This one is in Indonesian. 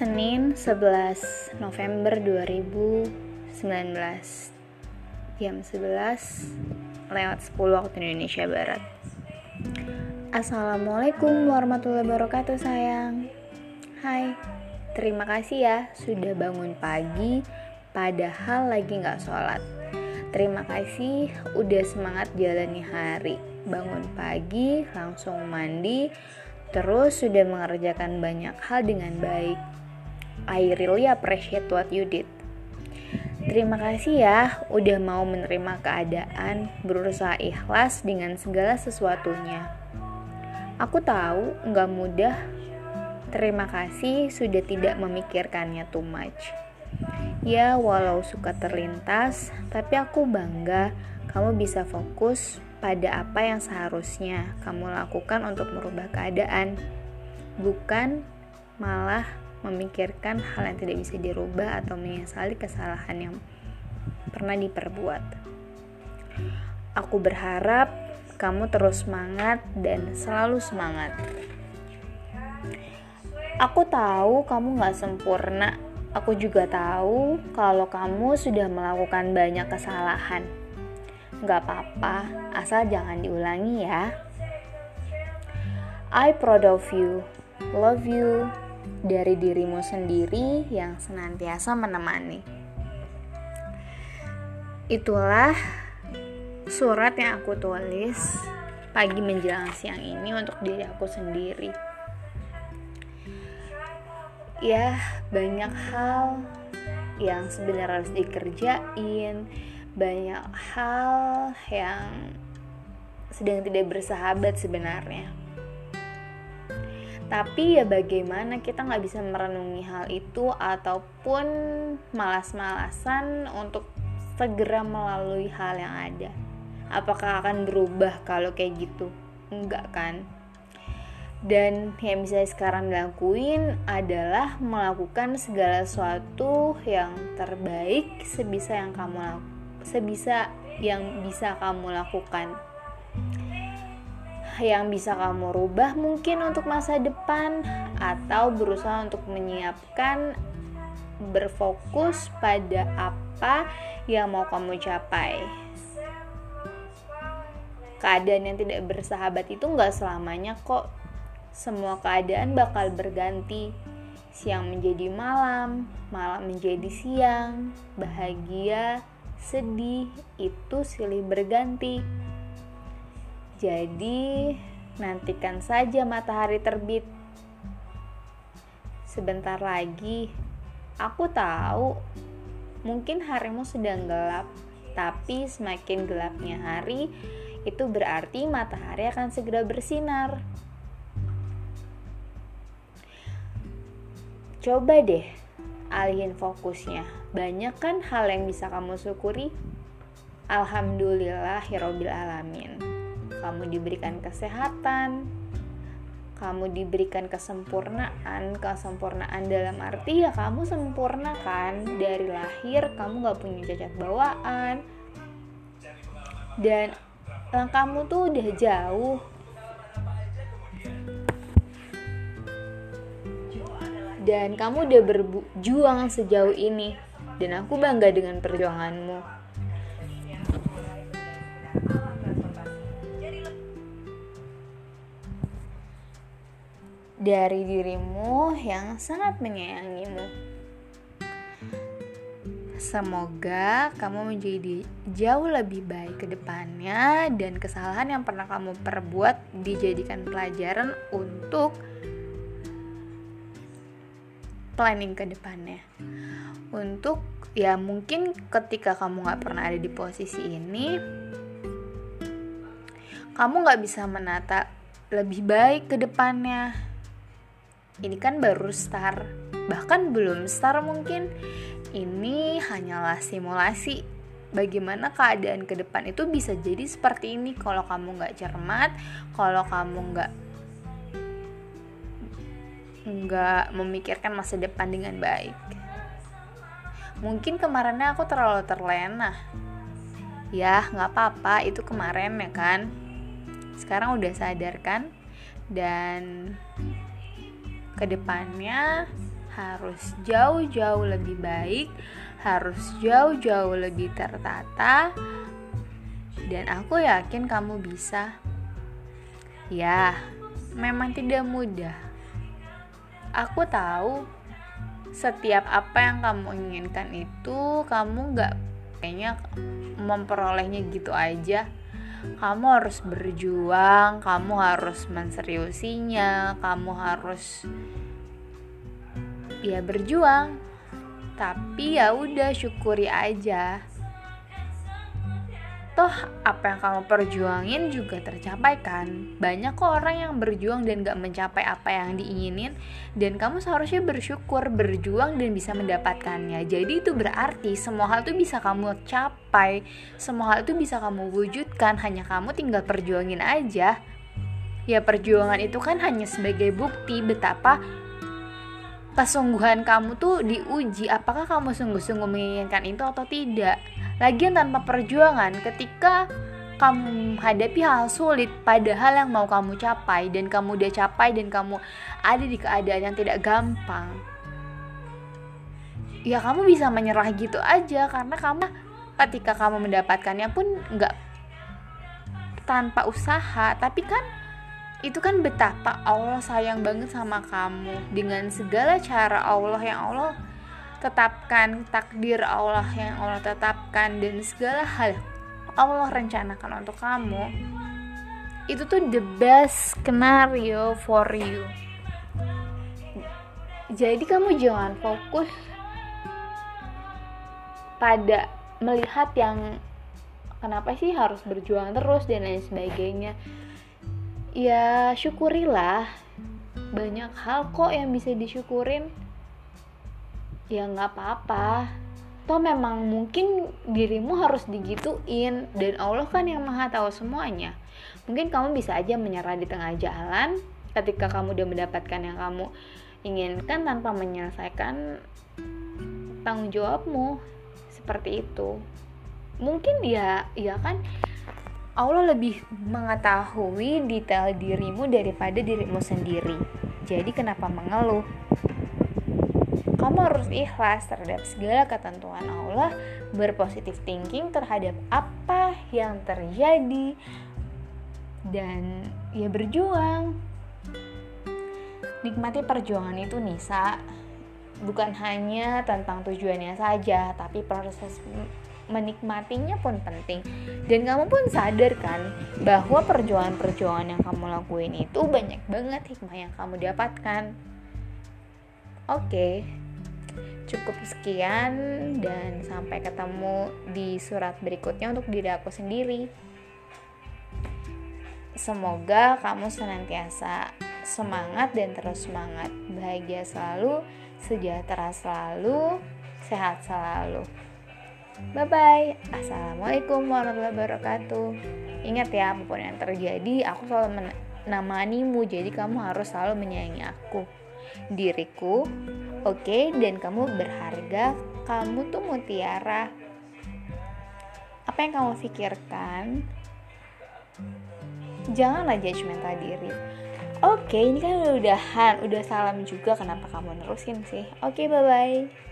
Senin 11 November 2019 Jam 11 lewat 10 waktu Indonesia Barat. Assalamualaikum warahmatullahi wabarakatuh sayang. Hai, terima kasih ya sudah bangun pagi padahal lagi gak sholat. Terima kasih udah semangat jalani hari. Bangun pagi, langsung mandi, terus sudah mengerjakan banyak hal dengan baik I really appreciate what you did. Terima kasih ya udah mau menerima keadaan, berusaha ikhlas dengan segala sesuatunya. Aku tahu nggak mudah. Terima kasih sudah tidak memikirkannya too much. Ya, walau suka terlintas, tapi aku bangga kamu bisa fokus pada apa yang seharusnya kamu lakukan untuk merubah keadaan, bukan malah memikirkan hal yang tidak bisa dirubah atau menyesali kesalahan yang pernah diperbuat. Aku berharap kamu terus semangat dan selalu semangat. Aku tahu kamu gak sempurna. Aku juga tahu kalau kamu sudah melakukan banyak kesalahan. Gak apa-apa, asal jangan diulangi ya. I proud of you. Love you dari dirimu sendiri yang senantiasa menemani. Itulah surat yang aku tulis pagi menjelang siang ini untuk diri aku sendiri. Ya, banyak hal yang sebenarnya harus dikerjain, banyak hal yang sedang tidak bersahabat sebenarnya tapi ya bagaimana kita nggak bisa merenungi hal itu ataupun malas-malasan untuk segera melalui hal yang ada? Apakah akan berubah kalau kayak gitu? Enggak kan? Dan yang bisa sekarang dilakuin adalah melakukan segala sesuatu yang terbaik sebisa yang kamu sebisa yang bisa kamu lakukan yang bisa kamu rubah mungkin untuk masa depan atau berusaha untuk menyiapkan berfokus pada apa yang mau kamu capai. Keadaan yang tidak bersahabat itu nggak selamanya kok. Semua keadaan bakal berganti. Siang menjadi malam, malam menjadi siang, bahagia, sedih, itu silih berganti. Jadi, nantikan saja matahari terbit. Sebentar lagi, aku tahu mungkin harimu sedang gelap, tapi semakin gelapnya hari, itu berarti matahari akan segera bersinar. Coba deh alihin fokusnya. Banyak kan hal yang bisa kamu syukuri? Alhamdulillah, alamin kamu diberikan kesehatan, kamu diberikan kesempurnaan, kesempurnaan dalam arti ya kamu sempurna kan? Dari lahir kamu gak punya cacat bawaan. Dan langkahmu tuh udah jauh. Dan kamu udah berjuang sejauh ini. Dan aku bangga dengan perjuanganmu dari dirimu yang sangat menyayangimu. Semoga kamu menjadi jauh lebih baik ke depannya dan kesalahan yang pernah kamu perbuat dijadikan pelajaran untuk planning ke depannya. Untuk ya mungkin ketika kamu gak pernah ada di posisi ini, kamu gak bisa menata lebih baik ke depannya ini kan baru start. Bahkan belum start mungkin. Ini hanyalah simulasi. Bagaimana keadaan ke depan itu bisa jadi seperti ini. Kalau kamu nggak cermat kalau kamu nggak nggak memikirkan masa depan dengan baik. Mungkin kemarinnya aku terlalu terlena. Ya nggak apa-apa. Itu kemarin ya kan? Sekarang udah sadar kan? Dan ke depannya harus jauh-jauh lebih baik, harus jauh-jauh lebih tertata, dan aku yakin kamu bisa. Ya, memang tidak mudah. Aku tahu setiap apa yang kamu inginkan itu kamu gak kayaknya memperolehnya gitu aja kamu harus berjuang, kamu harus menseriusinya, kamu harus ya berjuang. Tapi ya udah syukuri aja toh apa yang kamu perjuangin juga tercapai kan? Banyak kok orang yang berjuang dan gak mencapai apa yang diinginin. Dan kamu seharusnya bersyukur berjuang dan bisa mendapatkannya. Jadi itu berarti semua hal itu bisa kamu capai. Semua hal itu bisa kamu wujudkan. Hanya kamu tinggal perjuangin aja. Ya perjuangan itu kan hanya sebagai bukti betapa kesungguhan kamu tuh diuji. Apakah kamu sungguh-sungguh menginginkan itu atau tidak Lagian tanpa perjuangan, ketika kamu menghadapi hal sulit padahal yang mau kamu capai dan kamu udah capai dan kamu ada di keadaan yang tidak gampang ya kamu bisa menyerah gitu aja. Karena kamu ketika kamu mendapatkannya pun nggak tanpa usaha. Tapi kan itu kan betapa Allah sayang banget sama kamu. Dengan segala cara Allah yang Allah tetapkan takdir Allah yang Allah tetapkan dan segala hal Allah rencanakan untuk kamu itu tuh the best scenario for you. Jadi kamu jangan fokus pada melihat yang kenapa sih harus berjuang terus dan lain sebagainya. Ya syukurilah. Banyak hal kok yang bisa disyukurin ya nggak apa-apa. Toh memang mungkin dirimu harus digituin. Dan Allah kan yang maha tahu semuanya. Mungkin kamu bisa aja menyerah di tengah jalan ketika kamu udah mendapatkan yang kamu inginkan tanpa menyelesaikan tanggung jawabmu. Seperti itu. Mungkin ya ya kan? Allah lebih mengetahui detail dirimu daripada dirimu sendiri. Jadi kenapa mengeluh kamu harus ikhlas terhadap segala ketentuan Allah, berpositif thinking terhadap apa yang terjadi, dan ya berjuang. Nikmati perjuangan itu Nisa, bukan hanya tentang tujuannya saja, tapi proses menikmatinya pun penting. Dan kamu pun sadar kan bahwa perjuangan-perjuangan yang kamu lakuin itu banyak banget hikmah yang kamu dapatkan. Oke okay, cukup sekian dan sampai ketemu di surat berikutnya untuk diri aku sendiri. Semoga kamu senantiasa semangat dan terus semangat, bahagia selalu, sejahtera selalu, sehat selalu. Bye bye. Assalamualaikum warahmatullahi wabarakatuh. Ingat ya, apa pun yang terjadi, aku selalu menemanimu, jadi kamu harus selalu menyayangi aku diriku, oke, okay, dan kamu berharga, kamu tuh mutiara. Apa yang kamu pikirkan? Janganlah judgmental diri. Oke, okay, ini kan udah udahan, udah salam juga. Kenapa kamu nerusin sih? Oke, okay, bye bye.